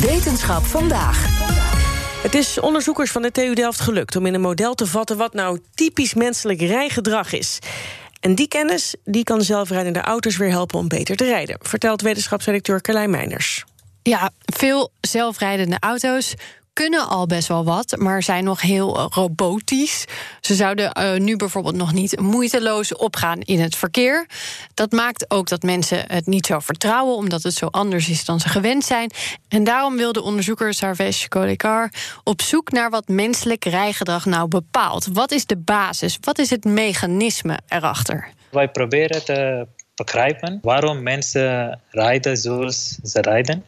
Wetenschap vandaag. Het is onderzoekers van de TU Delft gelukt om in een model te vatten wat nou typisch menselijk rijgedrag is. En die kennis die kan zelfrijdende auto's weer helpen om beter te rijden, vertelt wetenschapsredacteur Carlijn Meiners. Ja, veel zelfrijdende auto's kunnen al best wel wat, maar zijn nog heel uh, robotisch. Ze zouden uh, nu bijvoorbeeld nog niet moeiteloos opgaan in het verkeer. Dat maakt ook dat mensen het niet zo vertrouwen, omdat het zo anders is dan ze gewend zijn. En daarom wil de onderzoeker Sarvesh Kolekar op zoek naar wat menselijk rijgedrag nou bepaalt. Wat is de basis? Wat is het mechanisme erachter? Wij proberen te begrijpen waarom mensen rijden zoals ze rijden.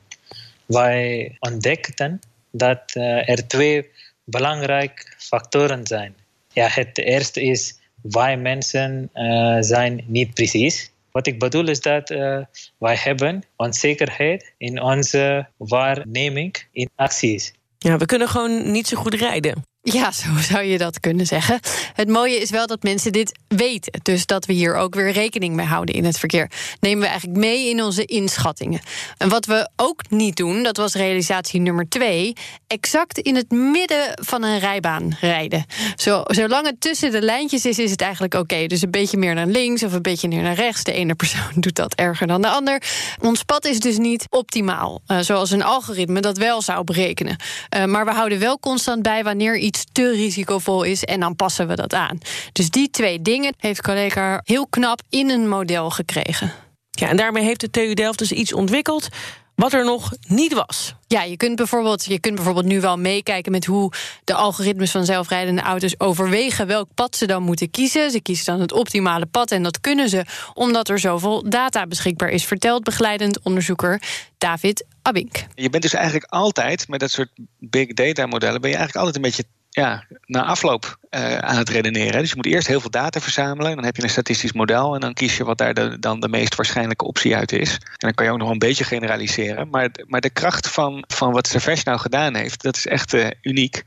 Wij ontdekten dat uh, er twee belangrijke factoren zijn. Ja, het eerste is wij mensen uh, zijn niet precies. Wat ik bedoel is dat uh, wij hebben onzekerheid in onze waarneming in acties. Ja, we kunnen gewoon niet zo goed rijden. Ja, zo zou je dat kunnen zeggen. Het mooie is wel dat mensen dit weten. Dus dat we hier ook weer rekening mee houden in het verkeer. Nemen we eigenlijk mee in onze inschattingen. En wat we ook niet doen, dat was realisatie nummer twee... exact in het midden van een rijbaan rijden. Zo, zolang het tussen de lijntjes is, is het eigenlijk oké. Dus een beetje meer naar links of een beetje meer naar rechts. De ene persoon doet dat erger dan de ander. Ons pad is dus niet optimaal. Uh, zoals een algoritme dat wel zou berekenen. Uh, maar we houden wel constant bij wanneer iets te risicovol is en dan passen we dat aan. Dus die twee dingen heeft collega heel knap in een model gekregen. Ja, en daarmee heeft de TU Delft dus iets ontwikkeld wat er nog niet was. Ja, je kunt bijvoorbeeld, je kunt bijvoorbeeld nu wel meekijken met hoe de algoritmes van zelfrijdende auto's overwegen welk pad ze dan moeten kiezen. Ze kiezen dan het optimale pad en dat kunnen ze omdat er zoveel data beschikbaar is, vertelt begeleidend onderzoeker David Abink. Je bent dus eigenlijk altijd met dat soort big data modellen ben je eigenlijk altijd een beetje ja, na afloop uh, aan het redeneren. Dus je moet eerst heel veel data verzamelen. Dan heb je een statistisch model. En dan kies je wat daar dan de meest waarschijnlijke optie uit is. En dan kan je ook nog een beetje generaliseren. Maar, maar de kracht van, van wat Servesh nou gedaan heeft, dat is echt uh, uniek.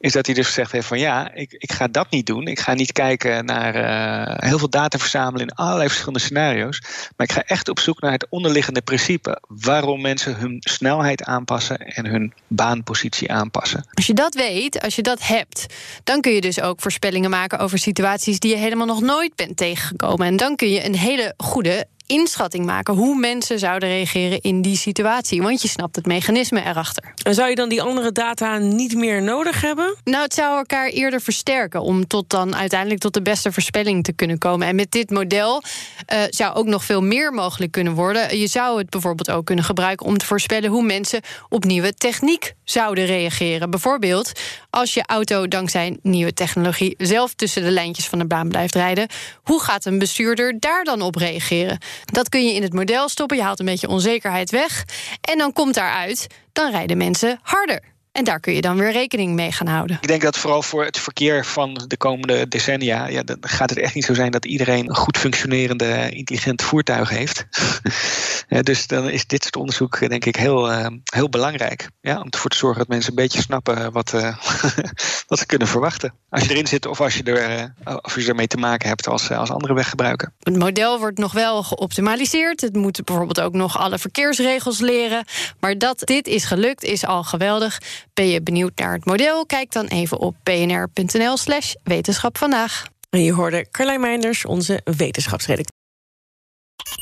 Is dat hij dus gezegd heeft van ja, ik, ik ga dat niet doen. Ik ga niet kijken naar uh, heel veel data verzamelen in allerlei verschillende scenario's. Maar ik ga echt op zoek naar het onderliggende principe. Waarom mensen hun snelheid aanpassen en hun baanpositie aanpassen. Als je dat weet, als je dat dan kun je dus ook voorspellingen maken over situaties die je helemaal nog nooit bent tegengekomen. En dan kun je een hele goede inschatting maken hoe mensen zouden reageren in die situatie. Want je snapt het mechanisme erachter. En zou je dan die andere data niet meer nodig hebben? Nou, het zou elkaar eerder versterken om tot dan uiteindelijk tot de beste voorspelling te kunnen komen. En met dit model uh, zou ook nog veel meer mogelijk kunnen worden. Je zou het bijvoorbeeld ook kunnen gebruiken om te voorspellen hoe mensen op nieuwe techniek zouden reageren. Bijvoorbeeld als je auto dankzij nieuwe technologie zelf tussen de lijntjes van de baan blijft rijden. Hoe gaat een bestuurder daar dan op reageren? Dat kun je in het model stoppen. Je haalt een beetje onzekerheid weg. En dan komt daaruit, dan rijden mensen harder. En daar kun je dan weer rekening mee gaan houden. Ik denk dat vooral voor het verkeer van de komende decennia... Ja, dan gaat het echt niet zo zijn dat iedereen een goed functionerende, intelligent voertuig heeft. Ja, dus dan is dit soort onderzoek denk ik heel, uh, heel belangrijk. Ja, om ervoor te zorgen dat mensen een beetje snappen wat, uh, wat ze kunnen verwachten. Als je erin zit of als je, er, uh, of je ermee te maken hebt als, als andere weggebruiker. Het model wordt nog wel geoptimaliseerd. Het moet bijvoorbeeld ook nog alle verkeersregels leren. Maar dat dit is gelukt is al geweldig. Ben je benieuwd naar het model? Kijk dan even op bnr.nl slash wetenschap vandaag. En je hoorde Carlijn Meinders, onze wetenschapsredacteur.